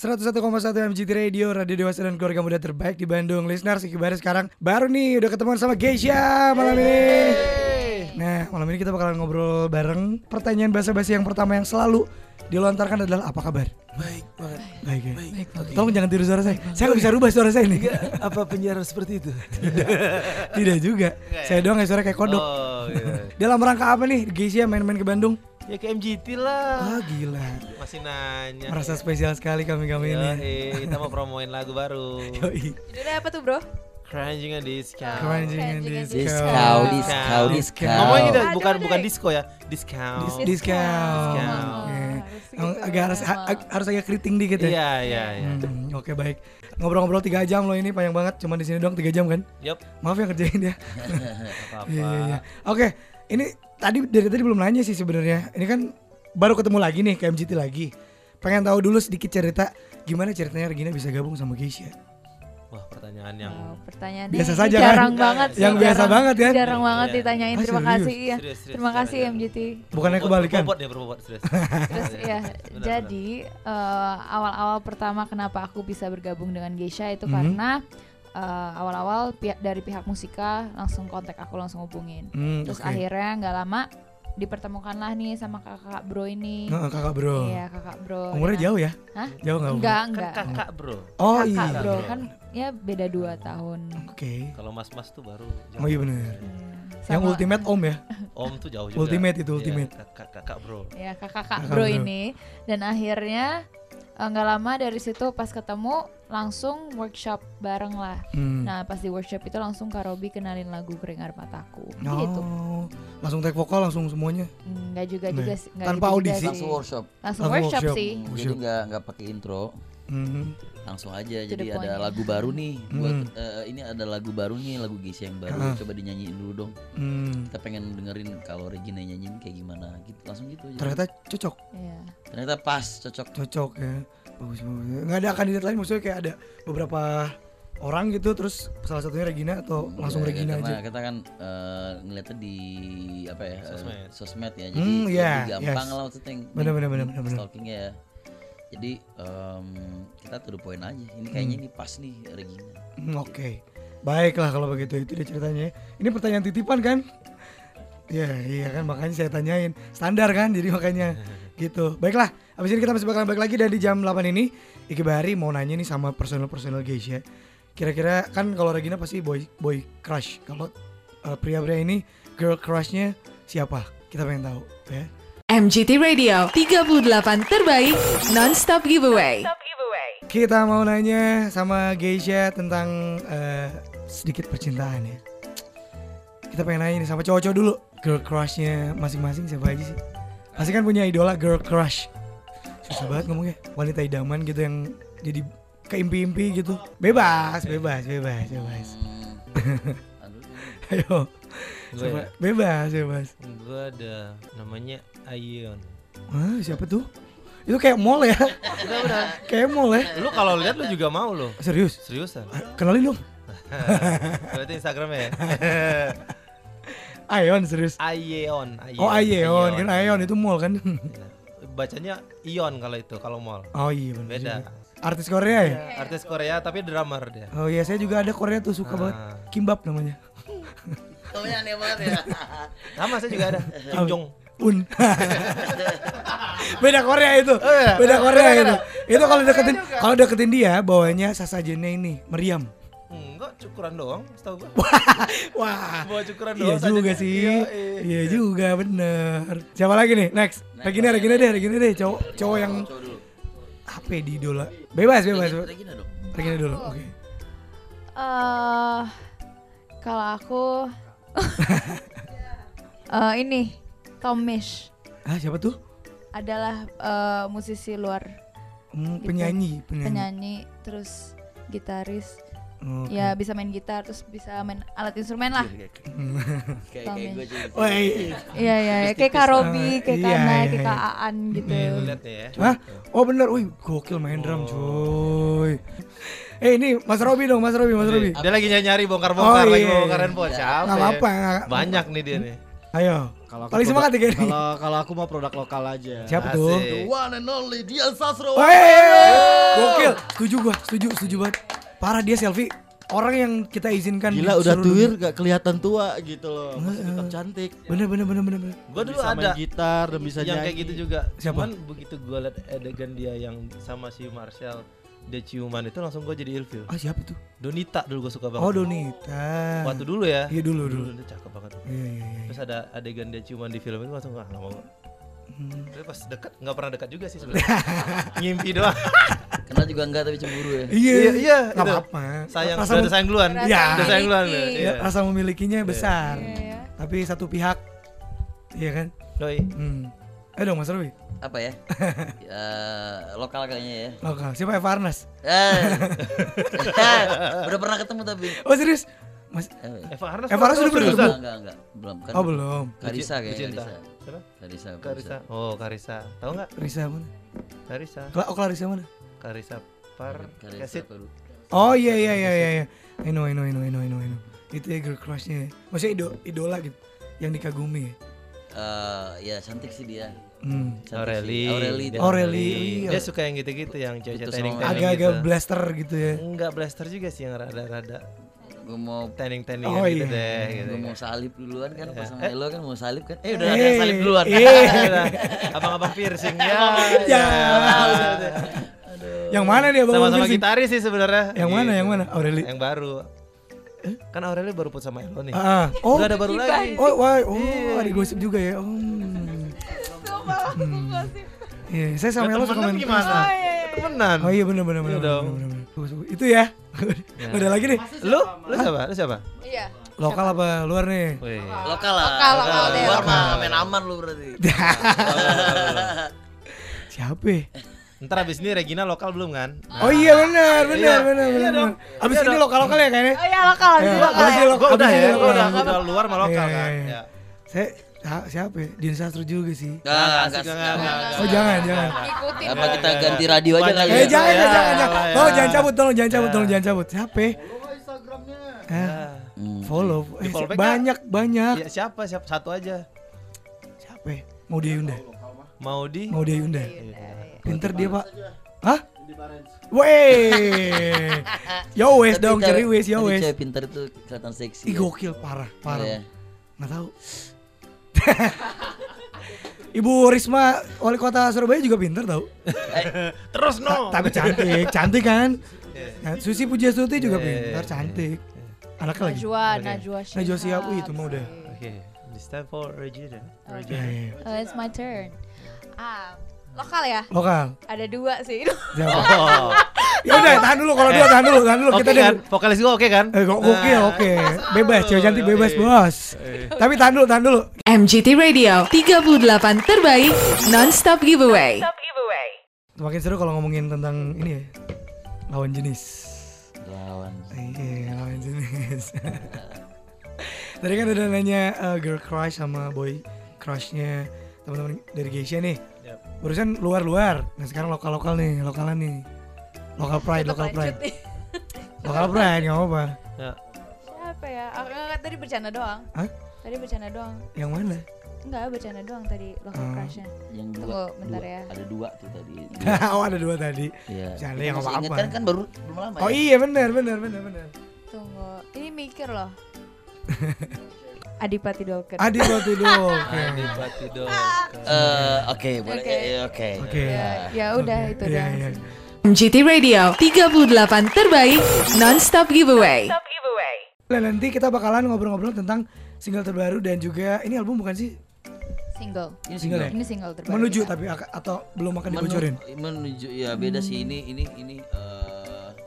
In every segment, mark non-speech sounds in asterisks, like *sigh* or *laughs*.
101,1 MGT Radio, Radio Dewasa dan keluarga muda terbaik di Bandung. Listeners, Ikibar sekarang baru nih udah ketemuan sama Geisha malam ini. Nah, malam ini kita bakalan ngobrol bareng. Pertanyaan basa-basi yang pertama yang selalu dilontarkan adalah apa kabar? Baik banget. Baik ya. Tolong jangan tiru suara saya. Saya nggak bisa rubah suara saya nih. Apa penyiar seperti itu? *laughs* Tidak juga. Saya doang yang suara kayak kodok. Oh, iya. Dalam rangka apa nih Geisha main-main ke Bandung? Ya ke MGT lah. Ah gila. Masih nanya. Merasa spesial sekali kami-kami ini. Yoi, kita mau promoin lagu baru. Yoi. Judulnya apa tuh bro? Crunching and discount. Crunching and discount. Discount, discount, discount. Ngomongnya gitu, bukan bukan disco ya, discount. Dis- discount. Discount. Oke. harus Emang gitu, agak harus ag- harus agak keriting dikit ya. Iya, iya, iya. Hmm, Oke baik. Ngobrol-ngobrol tiga jam loh ini panjang banget. Cuma di sini doang tiga jam kan? Yup, Maaf ya kerjain ya. *laughs* apa-apa. Iya iya. iya. Oke, ini tadi dari tadi belum nanya sih sebenarnya. Ini kan baru ketemu lagi nih ke MGT lagi. Pengen tahu dulu sedikit cerita gimana ceritanya Regina bisa gabung sama Geisha. Wah, pertanyaan yang Wow, pertanyaannya Biasa saja kan? jarang banget sih, Yang biasa jarang- banget kan? Jarang banget Iya. ditanyain. Ah, Terima serius? kasih ya. Serius, serius, Terima kasih. MGT. Bukannya kebalikan. berbobot ya, berbobot, serius. *laughs* Terus ya, Benar, jadi eh, awal-awal pertama kenapa aku bisa bergabung dengan Geisha itu Mhm. karena eh, awal-awal pihak dari pihak musika langsung kontak aku langsung hubungin. Hmm, Terus oke. akhirnya nggak lama dipertemukanlah nih sama kakak bro ini. Nah, kakak bro. Iya kakak bro. Umurnya Dengan- jauh ya? Hah? Jauh nggak? umurnya? Enggak Kan enggak. kakak, Bro. Oh kakak iya. bro Bro. kan ya beda dua tahun. Oke. Kalau mas-mas tuh baru Oh iya jauh. bener. Iya. Yang Sama- ultimate om ya? Om tuh jauh juga. Ultimate itu, Iya, ultimate. kakak, kakak, bro. ya kakak Kakak bro bro. ini dan akhirnya eh, nggak lama dari situ pas ketemu langsung workshop bareng lah Hmm. nah pas di workshop itu langsung Kak Robi kenalin lagu kering air mataku oh, gitu langsung take vokal langsung semuanya. nggak juga Nggak juga sih Tanpa juga audisi? langsung workshop langsung Langsung workshop, workshop. sih Workshop. jadi nggak nggak pakai intro Hmm. Langsung aja To jadi ada point. lagu baru nih buat Hmm. eh, ini ada lagu baru nih lagu Geisha yang baru Ah. coba dinyanyiin dulu dong Hmm. kita pengen dengerin kalau Regina nyanyiin kayak gimana gitu langsung gitu aja Ternyata cocok, Iya. ternyata pas cocok cocok ya. Bagus bagus. Nggak ada kandidat lain maksudnya kayak ada beberapa orang gitu terus salah satunya Regina atau langsung Ya, Regina karena aja. kita kan eh, ngeliatnya di apa ya Sosmed. sosmed ya jadi Hmm, iya, lebih gampang yes. lah maksudnya Bener bener bener bener stalkingnya ya jadi em, kita to the point aja ini kayaknya Hmm. ini pas nih Regina Hmm, Oke. Baiklah kalau begitu itu dia ceritanya. Ini pertanyaan titipan kan? Ya iya kan makanya saya tanyain standar kan jadi makanya *laughs* gitu. Baiklah, habis ini kita masih bakalan balik lagi dan di jam 8 ini Iki Bahari mau nanya nih sama personal-personal Geisha. Kira-kira kan kalau Regina pasti boy boy crush. Kalau uh, pria-pria ini girl crushnya siapa? Kita pengen tahu ya. MGT Radio 38 terbaik non-stop giveaway. Kita mau nanya sama Geisha tentang eh, sedikit percintaan ya. Kita pengen nanya nih sama cowok-cowok dulu. Girl crushnya masing-masing siapa aja sih? Pasti kan punya idola girl crush. Susah banget ngomongnya. Wanita idaman gitu yang jadi keimpi-impi gitu. Bebas, bebas, bebas, bebas. Hmm. Aduh, *laughs* Ayo. Coba. ya, Bebas, bebas. gue ada namanya Ayon. Hah, siapa tuh? Itu kayak mall ya. Udah, udah. kayak mall ya. Lu kalau lihat lu juga mau lo. Serius? Seriusan. Kenalin dong. *laughs* Berarti Instagramnya ya. *laughs* Ayon serius. Ayeon. Oh Ayeon, kan Ayeon itu mall kan. Bacanya Ion kalau itu kalau mall. Oh iya benar. Beda. juga. Artis Korea ya? Artis Korea tapi drummer dia. Oh iya, saya juga ada Korea tuh suka banget. Ah. Kimbap namanya. Namanya aneh banget ya *laughs* Sama saya juga ada. Kim Jong. Un. Beda Korea itu. iya. Beda Korea Beda, itu. beda. Itu kalau deketin kalau deketin dia bawanya sasajennya ini, meriam. Enggak, cukuran doang, setahu gua. Wah. Bawa cukuran Iya doang juga saja. sih. Iya, iya. Iya juga bener. Siapa lagi nih? Next. Regina, Regina deh, Regina deh. Cowok cowok yang apa ya, di idola? Bebas, bebas. Regina, Regina dong Regina dulu. Oke. eh kalau aku *laughs* eh ini Tom Mish Ah, siapa tuh? adalah eh, musisi luar Hmm, Gitu. penyanyi, penyanyi. penyanyi terus gitaris Oke. ya bisa main gitar terus bisa main alat instrumen lah *laughs* kayak kayak Tommy. gue jadi Wah, iya. iya iya kayak Kak Robi kayak Iya, Kana iya, kayak iya. Kak Aan gitu ya. Hah? Oh bener, wih gokil main drum cuy Eh ini Mas Robi dong, Mas Robi, Mas Robi Dia lagi nyari bongkar-bongkar, Oh, lagi iya. bongkar handphone. Siapa? Nggak ya? apa-apa Banyak nih dia nih. Ayo, Kalau aku paling semangat ini Kalau kalau aku mau produk lokal aja. Siapa tuh? Asik. one and only Dian Sastro Wih, gokil gokil. Setuju gua, setuju, setuju banget. Parah dia selfie. Orang yang kita izinkan Gila udah tuir gak kelihatan tua gitu loh. Masih tetap cantik. Bener bener bener bener. bener. Gua dulu bisa ada main gitar dan bisa yang kayak nyanyi. gitu juga. Siapa? Cuman begitu gua liat adegan dia yang sama si Marcel dia ciuman itu langsung gua jadi ilfil. Ah siapa tuh? Donita dulu gua suka banget. Oh Donita. Waktu dulu ya. Iya dulu dulu. dia cakep banget. Iya iya iya. Terus ada adegan dia ciuman di film itu langsung ah nggak mau. Hmm. Tapi pas dekat nggak pernah dekat juga sih *laughs* sebenarnya. Ngimpi doang. *laughs* Kenal juga enggak tapi cemburu ya. Iya Iya, iya, Nggak itu. apa-apa. Sayang, Rasa udah sayang duluan. Iya. Udah sayang duluan. memiliki. Iya. rasa memilikinya besar. Iya, ya. Tapi satu pihak. Iya kan? Doi. Hmm. Eh dong Mas Robi. Apa ya? *laughs* Ya, lokal kayaknya ya. Lokal. Siapa Eva Arnas? *laughs* Eh. Udah pernah ketemu tapi. Oh serius? Mas Eh, Eva Arnas. Eva Arnas udah pernah enggak, ketemu? enggak, enggak. Belum kan. Oh belum. Karisa kayak Cinta. Karisa. Siapa? Karisa. Karisa. Oh, Karisa. Tahu nggak? Risa mana? Karisa. Kla oh Clarissa mana? Karisa Par Karisa. Kasit. Oh iya iya iya iya. iya. I know I know I know I know I know. Itu ya girl crushnya. ya. Maksudnya ido idola gitu. Yang dikagumi ya. Eh, ya cantik sih dia. Hmm. Cantik Aureli. sih. Aureli. Dia Aureli, iya. Dia suka yang gitu-gitu yang cewek-cewek Itu tanning sama- tanning Agak-agak gitu. blaster gitu ya. Enggak blaster juga sih yang rada-rada Gue mau tanning tanning Oh, gitu iya. deh gitu. gue mau salib duluan kan pas sama Eh. Elo kan mau salib kan. Eh udah Eh, ada yang salib duluan. eh. *laughs* Abang-abang piercing ya. Ya. Yang mana nih abang Sama-sama gitaris sih sebenarnya. Yang mana Gitu. yang mana? Aureli. Yang baru. Kan Aureli baru put sama Elo nih. Ah, ah. oh. Udah ada baru lagi. Oh, wah, oh, ada gosip juga ya. Oh. Hmm. Iya, saya sama Elo suka main gimana? Temenan. Oh iya benar benar benar. Iya dong. benar, benar, benar. Itu ya. Udah lagi nih. Lu? Lu siapa? Lu siapa? Iya. Lokal apa luar nih? Wih. Lokal lah. Lokal, lokal Luar mah main aman lu berarti. *laughs* Siapa? Ya? Ntar abis ini Regina lokal belum kan? Oh iya benar benar Iya. benar Iya benar. dong. Abis Iya ini lokal lokal ya kayaknya. Oh iya lokal, Iya, ini lokal abis ya. ini lokal. Udah abis ya, lokal. udah, udah luar sama lokal Iya, kan. iya, iya. Ya. Saya ah, siapa? ya? Dian Sastro juga sih. Enggak, Nggak, enggak, enggak, Oh jangan jangan. Ikutin. Apa kita Enggak, ganti radio aja kali Eh ya? jangan Ya, ya, jangan ya, jangan. ya. Tolong jangan cabut, tolong jangan cabut, Ya. tolong jangan cabut. Siapa? ya? Eh, Hmm. follow. Eh, banyak banyak. Ya, siapa? Siapa? Satu aja. Siapa? ya? Mau dia Yunda. Mau di Mau dia Yunda. Pinter dia, Pak. Hah? Weh. Yo wes dong, cari wes, yo wes. Cewek pintar itu kelihatan seksi. Ih gokil parah, parah. Iya. Nggak tahu. *laughs* Ibu Risma wali kota Surabaya juga pinter tau. *laughs* Terus Ta- no. tapi cantik, cantik kan? Iya. Nah, Susi Pujastuti juga Iya, iya, pinter, cantik. Anaknya lagi. Najwa. Najwa Najwa Shihab, wih, itu mah udah. Oke, this time for Regina. Regina. iya. Oh, it's my turn. Ah, lokal ya? Lokal. Ada dua sih. Siapa? *laughs* Oh, Ya udah, tahan dulu kalau dua tahan dulu, tahan dulu. oke Kita kan? Vokalis gua oke kan? Eh, kok oke, Nah. oke. Bebas, cewek cantik bebas, bos. Tapi tahan dulu, tahan dulu. MGT Radio 38 terbaik non-stop giveaway. Makin seru kalau ngomongin tentang ini ya. Lawan jenis. Lawan. Iya, lawan jenis. Tadi kan udah nanya uh, girl crush sama boy crushnya teman-teman dari Geisha nih. Barusan luar-luar. Nah sekarang lokal-lokal nih, lokalan nih. Local pride, lanjut pride. nih. Local pride, nggak apa-apa. Ya. Siapa ya? Aku enggak tadi bercanda doang. Hah? Tadi bercanda doang. Yang mana? Enggak, bercanda doang tadi local Hmm. crushnya. Yang dua. Tunggu bentar dua. ya. Ada dua tuh tadi. *laughs* oh ada dua tadi. Iya. Bercanda, Kita ya nggak masih ingat apa-apa. Kan kan baru belum lama Oh ya. iya benar, benar, benar, benar. Tunggu. Ini mikir loh. *laughs* Adipati Dolken. Adi waktu itu. Oke. Adipati dong. *laughs* Eh, oke, boleh. Oke. Oke. Oke. Ya, ya udah itu Iya, dah. iya. MGT Radio 38 terbaik non-stop giveaway. Nah, nanti kita bakalan ngobrol-ngobrol tentang single terbaru dan juga ini album bukan sih? Single. Ini Single single. ya? Ini single terbaru. Menuju kita. tapi atau belum akan dibocorin? Menuju ya beda sih ini ini ini eh,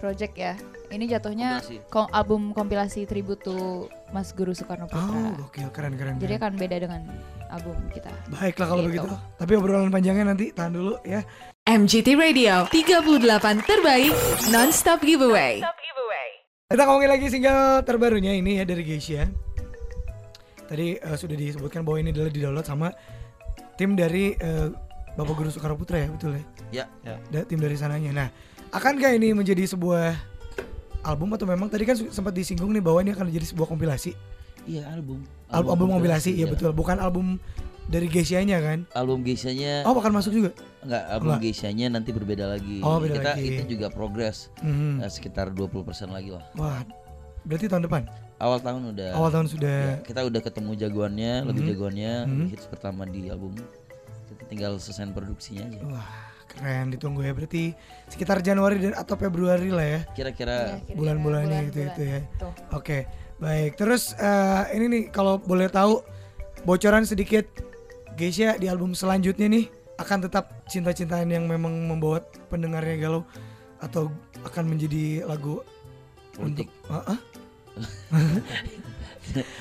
project ya. Ini jatuhnya kom- album kompilasi tribute to Mas Guru Soekarno Putra. Oh, gokil, keren keren. Jadi akan beda dengan album kita. Baiklah kalau Gitu. begitu. Tapi obrolan panjangnya nanti tahan dulu ya. MGT Radio 38 terbaik non-stop giveaway. Kita ngomongin lagi single terbarunya ini ya dari Geisha. Tadi eh, sudah disebutkan bahwa ini adalah di-download sama tim dari eh, Bapak Guru Soekarno Putra ya, betul ya? Ya. Ya. Da- tim dari sananya. Nah, akankah ini menjadi sebuah album atau memang tadi kan sempat disinggung nih bahwa ini akan menjadi sebuah kompilasi? Iya album. Album, album kompilasi, ya iya. betul. Bukan album dari Geisha-nya kan? Album Geisha-nya Oh, bakal masuk juga. enggak, album enggak. Geisha-nya nanti berbeda lagi. Oh, beda kita lagi. itu juga progres Mhm. eh, sekitar 20% lagi lah. Wah, berarti tahun depan. Awal tahun udah Awal tahun sudah. ya, kita udah ketemu jagoannya, lagu Mhm. jagoannya, Mhm. hits pertama di album. Kita tinggal selesai produksinya aja. Wah, keren ditunggu ya. Berarti sekitar Januari dan atau Februari lah ya. Kira-kira Kira-kira bulan-bulannya gitu itu ya. Tuh. Oke, baik. Terus eh, ini nih kalau boleh tahu bocoran sedikit Geisha di album selanjutnya nih akan tetap cinta-cintaan yang memang membuat pendengarnya galau atau akan menjadi lagu Politik. untuk Ah, ah? *laughs*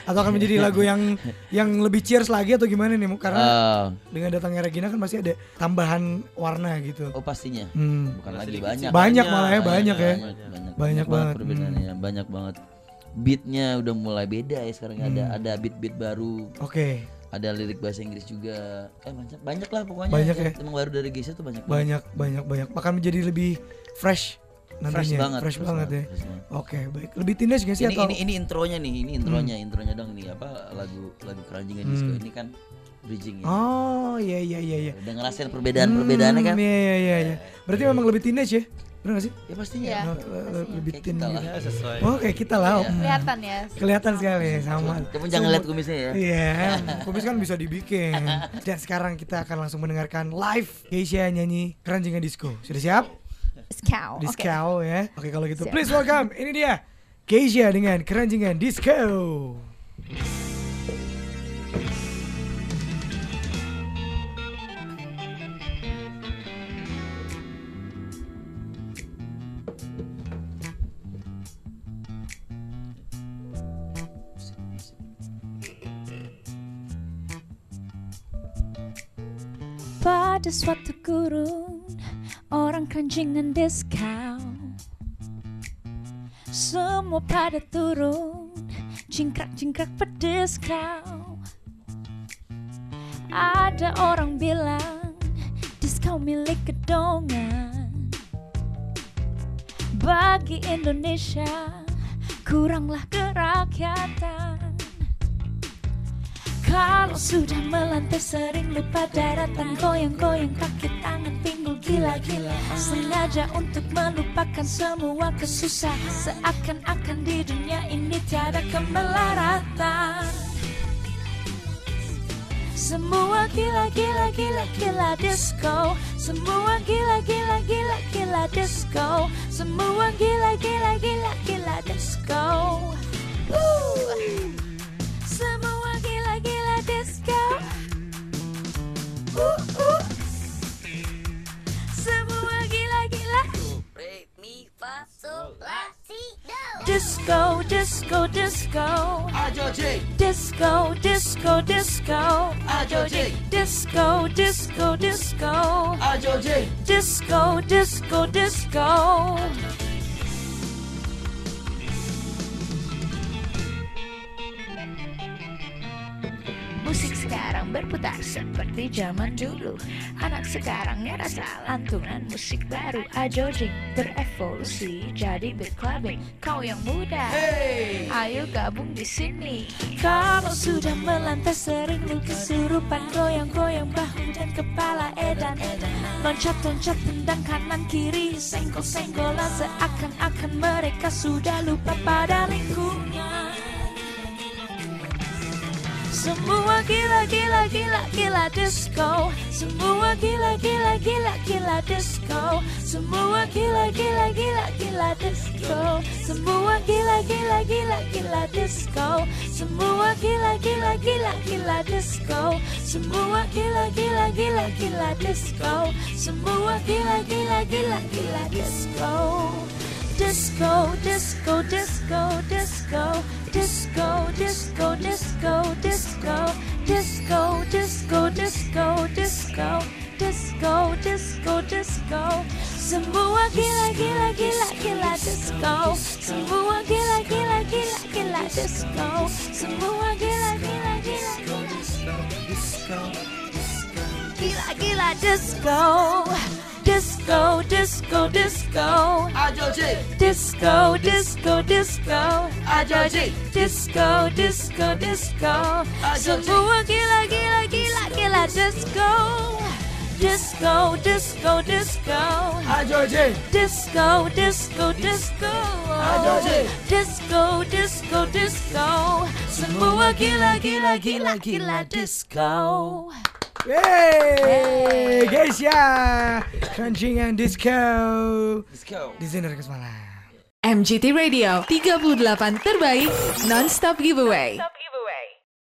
atau akan menjadi lagu yang yang lebih cheers lagi atau gimana nih karena Ah, dengan datangnya Regina kan pasti ada tambahan warna gitu. oh pastinya. Hmm. Bukan Masih lagi banyak. Banyak malah ya, banyak ya. Banyak, banyak, Banyak banget. banget perbedaannya, banyak banget. Beatnya udah mulai beda ya sekarang ada Hmm. ada beat-beat baru, Oke, ada lirik bahasa Inggris juga. Eh banyak banyak lah pokoknya. Banyak ya. Emang baru dari Geisha tuh banyak banget. banyak banyak banyak akan menjadi lebih fresh nantinya. Fresh banget. fresh banget ya. fresh banget. Oke, baik. Lebih teenage gak sih Ini, atau ini ini intronya nih, ini intronya, intronya dong nih apa lagu lagu keranjingan disco Hmm. ini kan bridging ya. Oh, iya iya iya iya. Udah ngerasain perbedaan-perbedaannya kan? Hmm, Iya iya iya iya. Berarti memang lebih teenage ya? Benar gak sih? Ya pastinya. Iya. Nah, le- le- lebih kita gitu. lah. Ya sesuai. Oh, kayak kita lah. Iya. Hmm. Kelihatan ya. Kelihatan sekali sama. Kamu jangan lihat kumisnya ya. Iya, *laughs* kumis kan bisa dibikin. Dan sekarang kita akan langsung mendengarkan live Keisha nyanyi Keranjingan Disco. Sudah siap? Discount. Oke. Disco ya. Oke kalau gitu, Siap. please welcome. Ini dia Keisha dengan Keranjingan Disco. Pada suatu gurun keranjingan discount Semua pada turun Jingkrak-jingkrak pedes kau Ada orang bilang Discount milik kedongan. Bagi Indonesia Kuranglah kerakyatan. Kalau sudah melantai sering lupa daratan Goyang-goyang kaki tangan pinggul Gila gila, Sengaja untuk melupakan semua kesusahan. Seakan-akan di dunia ini tiada kemelaratan. Semua gila-gila-gila-gila disco. Semua gila-gila-gila-gila disco. Semua gila-gila-gila-gila disco. Woo! Semua gila-gila disco. Ooh, ooh. semua gila-gila Re, mi, fa, sol, la, si, do Disco, disco, disco. Ajo J. Disco, disco, disco. Ajo J. Disco, disco, disco. Ajo J. Disco, disco, disco. Ajo seperti zaman dulu. Anak sekarang ngerasa lantunan musik baru. Ajojing berevolusi jadi beat clubbing. Kau yang muda, ayo gabung di sini. Kalau sudah melantai sering lu kesurupan Goyang-goyang bahu dan kepala edan. Loncat-loncat tendang kanan kiri. Senggol-senggolan seakan-akan mereka sudah lupa pada lingkungan semua gila gila gila gila disco Semua gila gila gila gila disco Semua gila gila gila gila disco Semua gila gila gila gila disco Semua gila gila gila gila disco Semua gila gila gila gila disco Semua gila gila gila gila disco Disco, disco, disco, disco, disco, disco, disco, disco, disco, disco, disco, disco, disco, disco, disco. disco. Semua gila, gila, gila, gila disco. Semua gila, gila, gila, gila disco. Semua gila, gila, gila, gila disco. Gila, gila disco. Disco, disco, I do it. disco. Disco, disco, I do it. disco. Disco, disco, disco. Semua gila, gila, gila, gila disco. Disco, disco, disco. Disco, disco, disco. Disco, disco, disco. Semua gila, gila, gila, gila disco. Yeay, guys ya, Crunchingan Disco. Go. Di Zener Kesmalan. MGT Radio 38 terbaik non-stop giveaway.